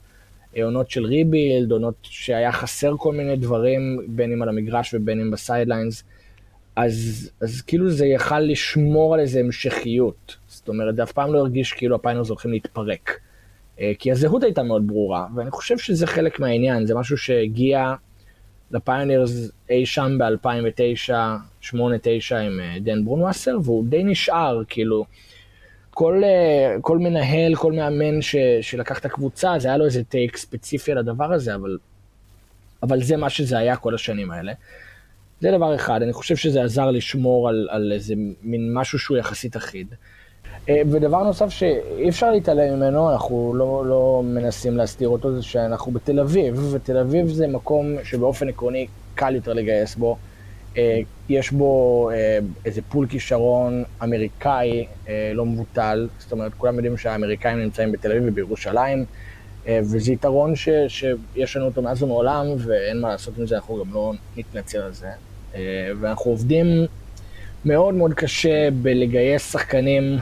עונות של rebuild, עונות שהיה חסר כל מיני דברים, בין אם על המגרש ובין אם ב sidelines, אז, אז כאילו זה יכל לשמור על איזה המשכיות. זאת אומרת, זה אף פעם לא הרגיש כאילו ה Pioneers הולכים להתפרק. אה, כי הזהות הייתה מאוד ברורה, ואני חושב שזה חלק מהעניין, זה משהו שהגיע ל Pioneers אי שם ב-2009, 2008-2009 עם אה, דן ברונווסר, והוא די נשאר, כאילו, כל, אה, כל מנהל, כל מאמן ש, שלקח את הקבוצה, זה היה לו איזה take ספציפי על הדבר הזה, אבל, אבל זה מה שזה היה כל השנים האלה. זה דבר אחד, אני חושב שזה עזר לשמור על, על איזה מין משהו שהוא יחסית אחיד. אה, ודבר נוסף שאי אפשר להתעלם ממנו, אנחנו לא, לא מנסים להסתיר אותו, זה שאנחנו בתל אביב, ותל אביב זה מקום שבאופן עקרוני קל יותר לגייס בו. אה, יש בו אה, איזה פול כישרון אמריקאי לא מבוטל, זאת אומרת, כולם יודעים שהאמריקאים נמצאים בתל אביב ובירושלים, וזה יתרון ש, שיש לנו אותו מאז ומעולם, ואין מה לעשות עם זה, אנחנו גם לא נתנצל על זה. אה, ואנחנו עובדים מאוד מאוד קשה בלגייס שחקנים,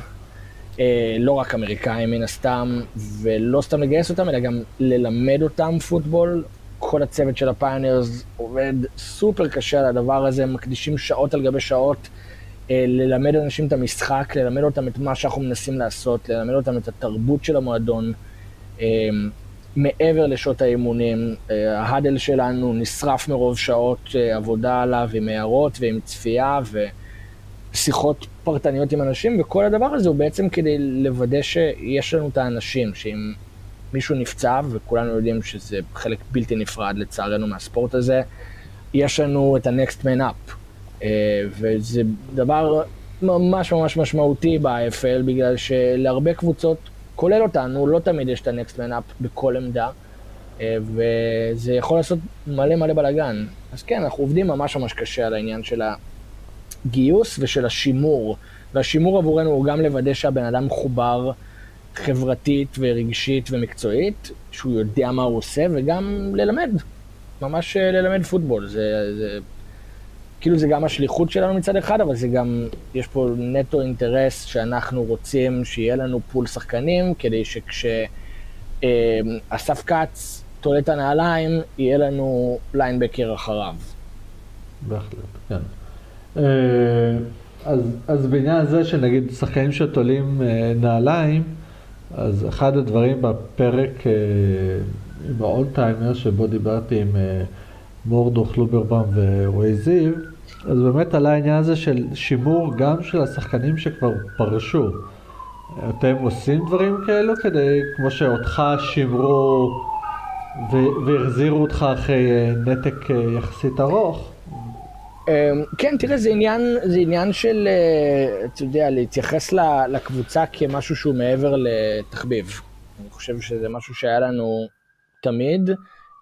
אה, לא רק אמריקאים מן הסתם, ולא סתם לגייס אותם, אלא גם ללמד אותם פוטבול. כל הצוות של ה Pioneers עובד סופר קשה על הדבר הזה, מקדישים שעות על גבי שעות אה, ללמד אנשים את המשחק, ללמד אותם את מה שאנחנו מנסים לעשות, ללמד אותם את התרבות של המועדון. מעבר לשעות האימונים, אה, ההאדל שלנו נשרף מרוב שעות אה, עבודה עליו עם הערות ועם צפייה ושיחות פרטניות עם אנשים, וכל הדבר הזה הוא בעצם כדי לוודא שיש לנו את האנשים, שאם מישהו נפצע, וכולנו יודעים שזה חלק בלתי נפרד לצערנו מהספורט הזה, יש לנו את ה-next man up. אה, וזה דבר ממש ממש משמעותי ב-IFL, בגלל שלהרבה קבוצות כולל אותנו, לא תמיד יש את ה-next man up בכל עמדה, אה, וזה יכול לעשות מלא מלא בלאגן. אז כן, אנחנו עובדים ממש ממש קשה על העניין של הגיוס ושל השימור. והשימור עבורנו הוא גם לוודא שהבן אדם מחובר חברתית ורגשית ומקצועית, שהוא יודע מה הוא עושה, וגם ללמד, ממש אה, ללמד פוטבול. זה, זה כאילו זה גם השליחות שלנו מצד אחד, אבל זה גם, יש פה נטו אינטרס שאנחנו רוצים שיהיה לנו פול שחקנים, כדי שכשאסף אה, כץ תולה את הנעליים, יהיה לנו ליינבקר אחריו. בהחלט, כן. אה, אז, אז בעניין הזה שנגיד שחקנים שתולים אה, נעליים, אז אחד הדברים בפרק עם האולטיימר שבו דיברתי עם מורדוך לוברבם ורועי זיו, אז באמת עלה העניין הזה של שימור גם של השחקנים שכבר פרשו. אתם עושים דברים כאלו כדי, כמו שאותך שימרו והחזירו אותך אחרי אה, נתק אה, יחסית ארוך? אמ, כן, תראה, זה עניין, זה עניין של, אה, אתה יודע, להתייחס לקבוצה כמשהו שהוא מעבר לתחביב. אני חושב שזה משהו שהיה לנו תמיד.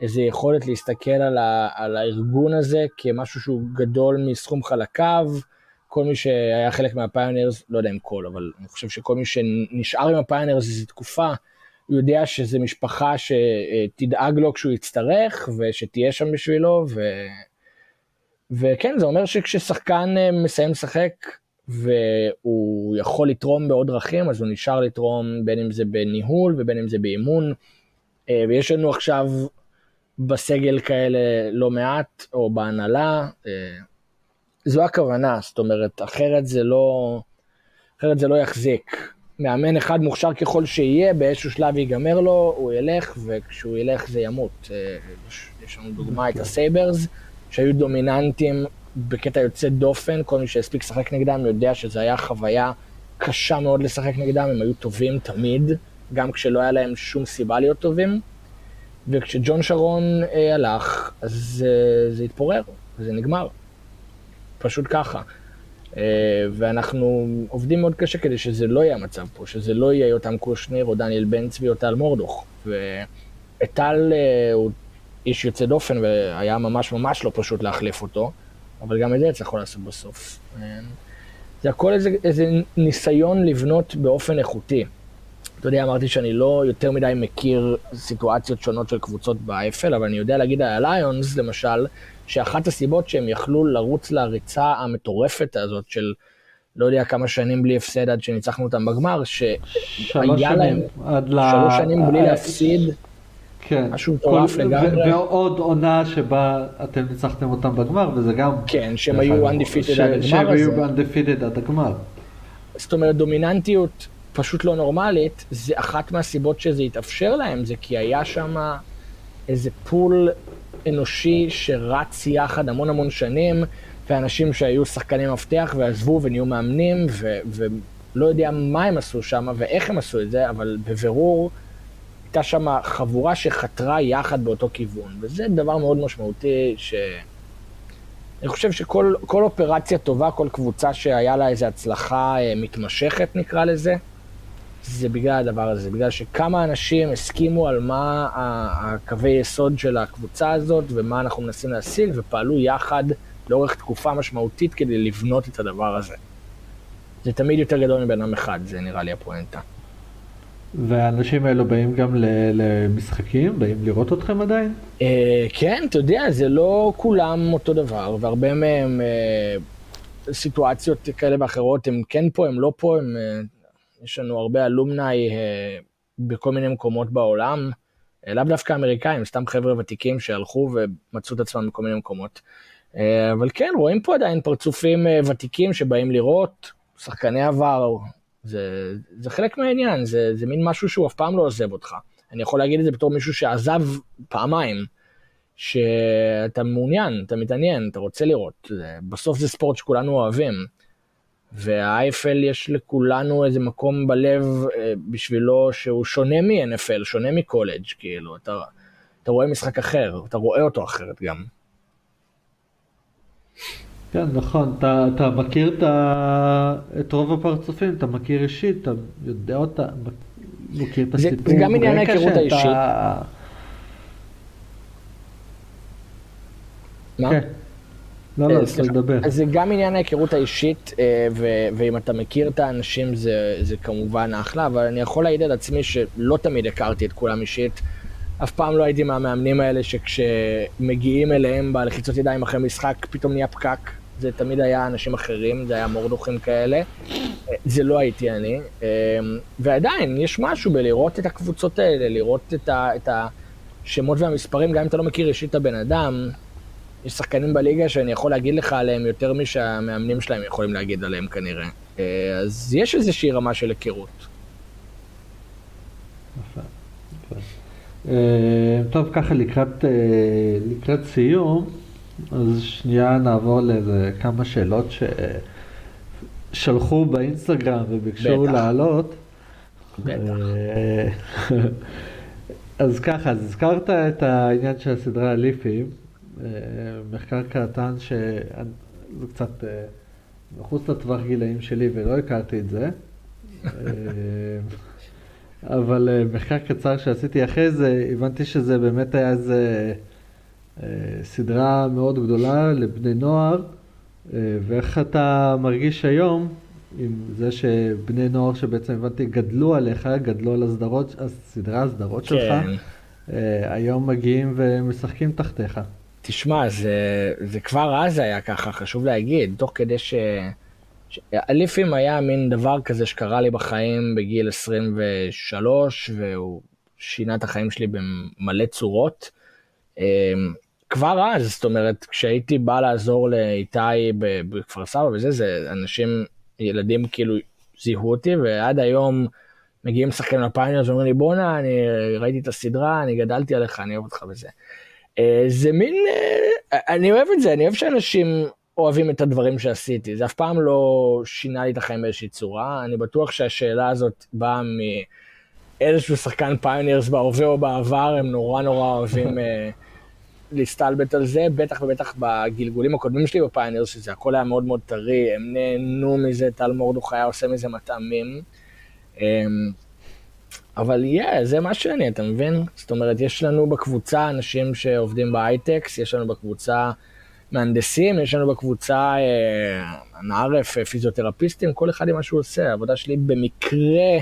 איזו יכולת להסתכל על, ה, על הארגון הזה כמשהו שהוא גדול מסכום חלקיו. כל מי שהיה חלק מהפיונרס, לא יודע אם כל, אבל אני חושב שכל מי שנשאר עם הפיונרס איזו תקופה, הוא יודע שזו משפחה שתדאג לו כשהוא יצטרך ושתהיה שם בשבילו ו... וכן זה אומר שכששחקן אה, מסיים לשחק והוא יכול לתרום בעוד דרכים אז הוא נשאר לתרום בין אם זה בניהול ובין אם זה באימון. אה, ויש לנו עכשיו בסגל כאלה לא מעט או בהנהלה. אה, זו הכוונה זאת אומרת אחרת זה לא אחרת זה לא יחזיק. מאמן אחד מוכשר ככל שיהיה, באיזשהו שלב ייגמר לו, הוא ילך, וכשהוא ילך זה ימות. יש לנו דוגמה את ה Sabres, שהיו דומיננטים בקטע יוצא דופן, כל מי שהספיק לשחק נגדם יודע שזו הייתה חוויה קשה מאוד לשחק נגדם, הם היו טובים תמיד, גם כשלא היה להם שום סיבה להיות טובים. וכשג'ון שרון אה, הלך, אז אה, זה התפורר, וזה נגמר. פשוט ככה. אה, ואנחנו עובדים מאוד קשה כדי שזה לא יהיה המצב פה, שזה לא יהיה יותם קושניר או דניאל בן צבי או טל מורדוך. וטל אה, הוא איש יוצא דופן והיה ממש ממש לא פשוט להחליף אותו, אבל גם את זה הצלחנו לעשות בסוף. אה, זה הכל איזה, איזה ניסיון לבנות באופן איכותי. אתה יודע, אמרתי שאני לא יותר מדי מכיר סיטואציות שונות של קבוצות באפל, אבל אני יודע להגיד על הליונס, למשל, שאחת הסיבות שהם יכלו לרוץ לריצה המטורפת הזאת של לא יודע כמה שנים בלי הפסד עד שניצחנו אותם בגמר, שהיה להם שלוש שנים בלי להפסיד. כן. משהו מטורף לגמרי. ועוד עונה שבה אתם ניצחתם אותם בגמר, וזה גם... כן, שהם היו undefeated עד הגמר הזה. שהם היו undefeated עד הגמר. זאת אומרת, דומיננטיות פשוט לא נורמלית, זה אחת מהסיבות שזה התאפשר להם, זה כי היה שם איזה פול אנושי שרץ יחד המון המון שנים, ואנשים שהיו שחקני מפתח ועזבו ונהיו מאמנים, ו- ולא יודע מה הם עשו שם ואיך הם עשו את זה, אבל בבירור הייתה שם חבורה שחתרה יחד באותו כיוון, וזה דבר מאוד משמעותי ש... אני חושב שכל אופרציה טובה, כל קבוצה שהיה לה איזו הצלחה אה, מתמשכת נקרא לזה, זה בגלל הדבר הזה, בגלל שכמה אנשים הסכימו על מה הקווי יסוד של הקבוצה הזאת ומה אנחנו מנסים להשיג ופעלו יחד לאורך תקופה משמעותית כדי לבנות את הדבר הזה. זה תמיד יותר גדול מבן אדם אחד, זה נראה לי הפואנטה. והאנשים האלו באים גם למשחקים? באים לראות אתכם עדיין? אה, כן, אתה יודע, זה לא כולם אותו דבר, והרבה מהם אה, סיטואציות כאלה ואחרות, הם כן פה, הם לא פה, הם... אה, יש לנו הרבה אלומני בכל מיני מקומות בעולם, לאו דווקא אמריקאים, סתם חבר'ה ותיקים שהלכו ומצאו את עצמם בכל מיני מקומות. אבל כן, רואים פה עדיין פרצופים ותיקים שבאים לראות, שחקני עבר, זה, זה חלק מהעניין, זה, זה מין משהו שהוא אף פעם לא עוזב אותך. אני יכול להגיד את זה בתור מישהו שעזב פעמיים, שאתה מעוניין, אתה מתעניין, אתה רוצה לראות. בסוף זה ספורט שכולנו אוהבים. והאייפל יש לכולנו איזה מקום בלב אה, בשבילו שהוא שונה מ-NFL, שונה מקולג', כאילו, אתה, אתה רואה משחק אחר, אתה רואה אותו אחרת גם. כן, נכון, אתה, אתה מכיר את, ה, את רוב הפרצופים, אתה מכיר אישית, אתה יודע אותה, מכיר את הסיפור. זה, זה גם עניין ההיכרות האישית. מה? כן. לא, לא, צריך לדבר. אז זה גם עניין ההיכרות האישית, אה, ואם אתה מכיר את האנשים זה, זה כמובן אחלה, אבל אני יכול להעיד על עצמי שלא תמיד הכרתי את כולם אישית. אף פעם לא הייתי מהמאמנים האלה שכשמגיעים אליהם בלחיצות ידיים אחרי משחק, פתאום נהיה פקק. זה תמיד היה אנשים אחרים, זה היה מורדוכים כאלה. זה לא הייתי אני. אה, ועדיין, יש משהו בלראות את הקבוצות האלה, לראות את, ה, את השמות והמספרים, גם אם אתה לא מכיר אישית את הבן אדם, יש שחקנים בליגה שאני יכול להגיד לך עליהם יותר משהמאמנים שלהם יכולים להגיד עליהם כנראה. אה, אז יש איזושהי רמה של היכרות. אה, טוב, ככה לקראת, אה, לקראת סיום, אז שנייה נעבור לאיזה כמה שאלות ששלחו באינסטגרם וביקשו לעלות. בטח. אז ככה, אז הזכרת את העניין של הסדרה הליפים. אה, מחקר קטן שזה קצת אה, מחוץ לטווח גילאים שלי ולא הכרתי את זה. אה, אבל מחקר קצר שעשיתי אחרי זה, הבנתי שזה באמת היה איזה סדרה מאוד גדולה לבני נוער, ואיך אתה מרגיש היום עם זה שבני נוער שבעצם הבנתי גדלו עליך, גדלו על הסדרות, הסדרה, הסדרות כן. שלך, אה, היום מגיעים ומשחקים תחתיך. תשמע, זה, זה כבר אז היה ככה, חשוב להגיד, תוך כדי ש... אליפים היה מין דבר כזה שקרה לי בחיים בגיל 23, והוא שינה את החיים שלי במלא צורות. כבר אז, זאת אומרת, כשהייתי בא לעזור לאיתי בכפר סבא וזה, זה אנשים, ילדים כאילו זיהו אותי, ועד היום מגיעים שחקנים ל Pioneers ואומרים לי, בואנה, אני ראיתי את הסדרה, אני גדלתי עליך, אני אוהב אותך וזה. אה, זה מין, אה, אני אוהב את זה, אני אוהב שאנשים אוהבים את הדברים שעשיתי, זה אף פעם לא שינה לי את החיים באיזושהי צורה, אני בטוח שהשאלה הזאת באה מאיזשהו שחקן Pioneers בהווה או בעבר, הם נורא נורא אוהבים אה, להסתלבט על זה, בטח ובטח בגלגולים הקודמים שלי ב Pioneers, שזה הכל היה מאוד מאוד טרי, הם נהנו מזה, טל מורדוך היה עושה מזה מטעמים. אמ, אבל yeah, זה מה שאני, אתה מבין? זאת אומרת, יש לנו בקבוצה אנשים שעובדים בהייטק, יש לנו בקבוצה מהנדסים, יש לנו בקבוצה נערף, אה, פיזיותרפיסטים, כל אחד עם מה שהוא עושה. העבודה שלי במקרה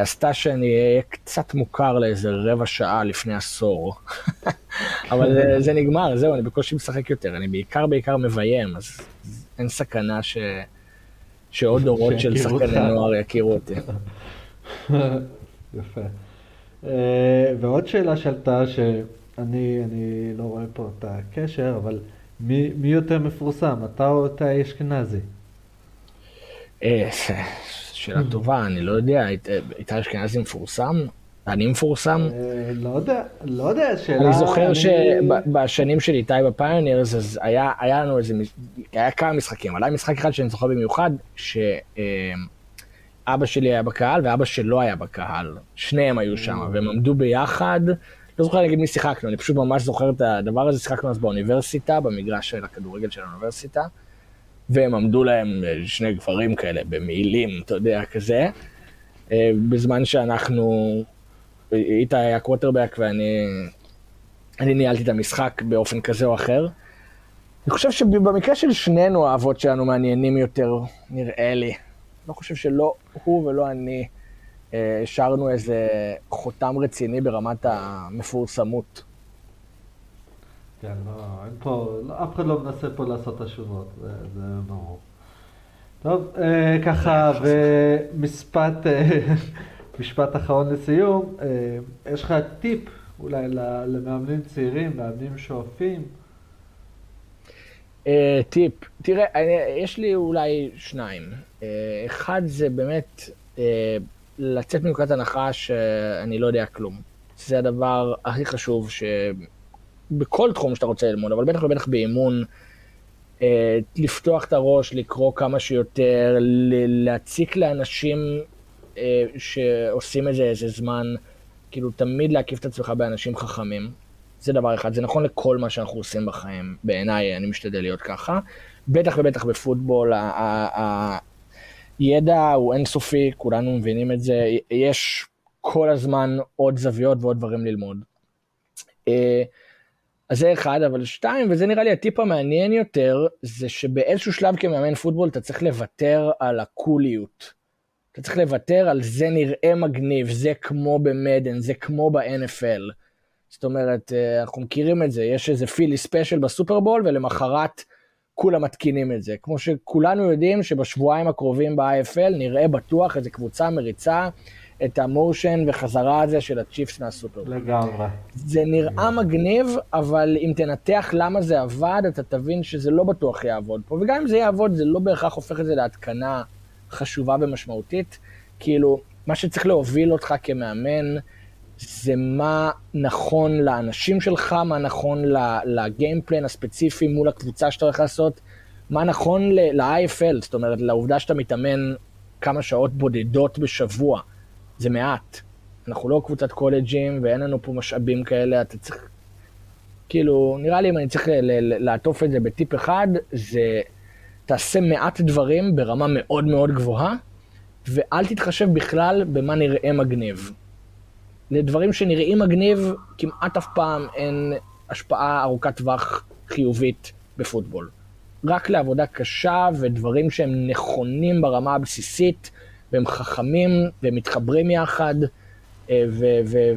עשתה שאני אהיה קצת מוכר לאיזה רבע שעה לפני עשור. אבל זה, זה נגמר, זהו, אני בקושי משחק יותר, אני בעיקר בעיקר מביים, אז אין סכנה ש... שעוד דורות של שחקני נוער יכירו אותי. יפה. Uh, ועוד שאלה שעלתה, שאני לא רואה פה את הקשר, אבל מי, מי יותר מפורסם, אתה או איתי אשכנזי? אה, שאלה טובה, אני לא יודע, איתי אשכנזי מפורסם? אני מפורסם? אה, לא יודע, לא יודע, שאלה... אני זוכר שבשנים של איתי בפיונרס, אז היה לנו איזה, היה כמה משחקים, אבל היה משחק אחד שאני זוכר במיוחד, שאבא שלי היה בקהל ואבא שלו היה בקהל, שניהם היו שם, אה. והם עמדו ביחד. לא זוכר להגיד מי שיחקנו, אני פשוט ממש זוכר את הדבר הזה, שיחקנו אז באוניברסיטה, במגרש של הכדורגל של האוניברסיטה, והם עמדו להם אה, שני גברים כאלה במעילים, אתה יודע, כזה, אה, בזמן שאנחנו, איתה היה קווטרבק ואני אני ניהלתי את המשחק באופן כזה או אחר. אני חושב שבמקרה של שנינו האבות שלנו מעניינים יותר, נראה לי. לא חושב שלא הוא ולא אני. השארנו איזה חותם רציני ברמת המפורסמות. כן, לא, אין פה, לא, אף אחד לא מנסה פה לעשות השובות, זה, זה ברור. טוב, אה, ככה, ומשפט אה, משפט אחרון לסיום, אה, יש לך טיפ אולי למאמנים צעירים, מאמנים שואפים? אה, טיפ, תראה, אני, יש לי אולי שניים. אה, אחד זה באמת, אה, לצאת מנקודת הנחה שאני לא יודע כלום. זה הדבר הכי חשוב שבכל תחום שאתה רוצה ללמוד, אבל בטח ובטח באימון, אה, לפתוח את הראש, לקרוא כמה שיותר, להציק לאנשים אה, שעושים את זה איזה זמן, כאילו תמיד להקיף את עצמך באנשים חכמים. זה דבר אחד, זה נכון לכל מה שאנחנו עושים בחיים, בעיניי אני משתדל להיות ככה. בטח ובטח בפוטבול, ידע הוא אינסופי, כולנו מבינים את זה, יש כל הזמן עוד זוויות ועוד דברים ללמוד. אה, אז זה אחד, אבל שתיים, וזה נראה לי הטיפ המעניין יותר, זה שבאיזשהו שלב כמאמן פוטבול אתה צריך לוותר על הקוליות. אתה צריך לוותר על זה נראה מגניב, זה כמו במדן, זה כמו ב-NFL. זאת אומרת, אה, אנחנו מכירים את זה, יש איזה פילי ספיישל בסופרבול, ולמחרת כולם מתקינים את זה. כמו שכולנו יודעים שבשבועיים הקרובים ב-IFL נראה בטוח איזה קבוצה מריצה את המושן וחזרה הזה של הצ'יפס מהסופר. לגמרי. זה נראה מגניב, אבל אם תנתח למה זה עבד, אתה תבין שזה לא בטוח יעבוד פה. וגם אם זה יעבוד, זה לא בהכרח הופך את זה להתקנה חשובה ומשמעותית. כאילו, מה שצריך להוביל אותך כמאמן, זה מה נכון לאנשים שלך, מה נכון לגיימפלן הספציפי מול הקבוצה שאתה הולך לעשות, מה נכון ל-IFL, זאת אומרת, לעובדה שאתה מתאמן כמה שעות בודדות בשבוע, זה מעט. אנחנו לא קבוצת קולג'ים ואין לנו פה משאבים כאלה, אתה צריך... כאילו, נראה לי אם אני צריך לעטוף את זה בטיפ אחד, זה תעשה מעט דברים ברמה מאוד מאוד גבוהה, ואל תתחשב בכלל במה נראה מגניב. לדברים שנראים מגניב, כמעט אף פעם אין השפעה ארוכת טווח חיובית בפוטבול. רק לעבודה קשה ודברים שהם נכונים ברמה הבסיסית, והם חכמים, והם מתחברים יחד, אה,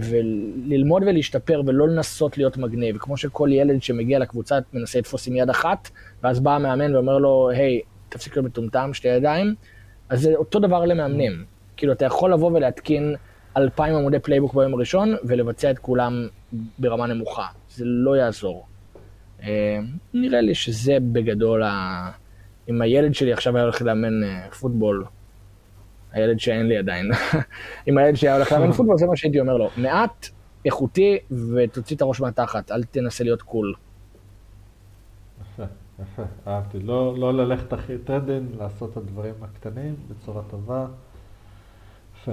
וללמוד ולהשתפר ולא לנסות להיות מגניב. כמו שכל ילד שמגיע לקבוצה מנסה לתפוס עם יד אחת, ואז בא המאמן ואומר לו, היי, תפסיק להיות מטומטם, שתי ידיים, אז זה אותו דבר למאמנים. כאילו, אתה יכול לבוא ולהתקין אלפיים עמודי playbook ביום הראשון, ולבצע את כולם ברמה נמוכה. זה לא יעזור. אה, נראה לי שזה בגדול, ה... אם הילד שלי עכשיו היה הולך לאמן אה, פוטבול, הילד שאין לי עדיין, אם הילד שלי היה הולך לאמן פוטבול, זה מה שהייתי אומר לו. מעט, איכותי, ותוציא את הראש מהתחת, אל תנסה להיות קול. יפה, יפה, אהבתי. לא, לא ללכת הכי טרדן, לעשות את הדברים הקטנים בצורה טובה. יפה.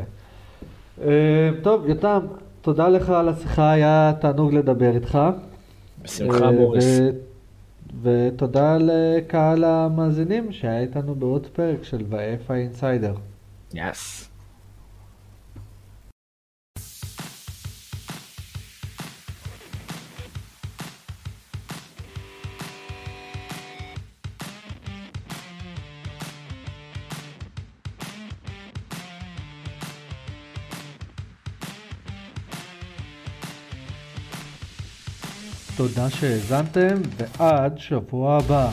אה, טוב, יותם, תודה לך על השיחה, היה תענוג לדבר איתך. בשמחה, בוריס. ותודה לקהל המאזינים שהיה איתנו בעוד פרק של ואיפה אינסיידר. יס. תודה שהאזנתם, ועד שבוע הבא.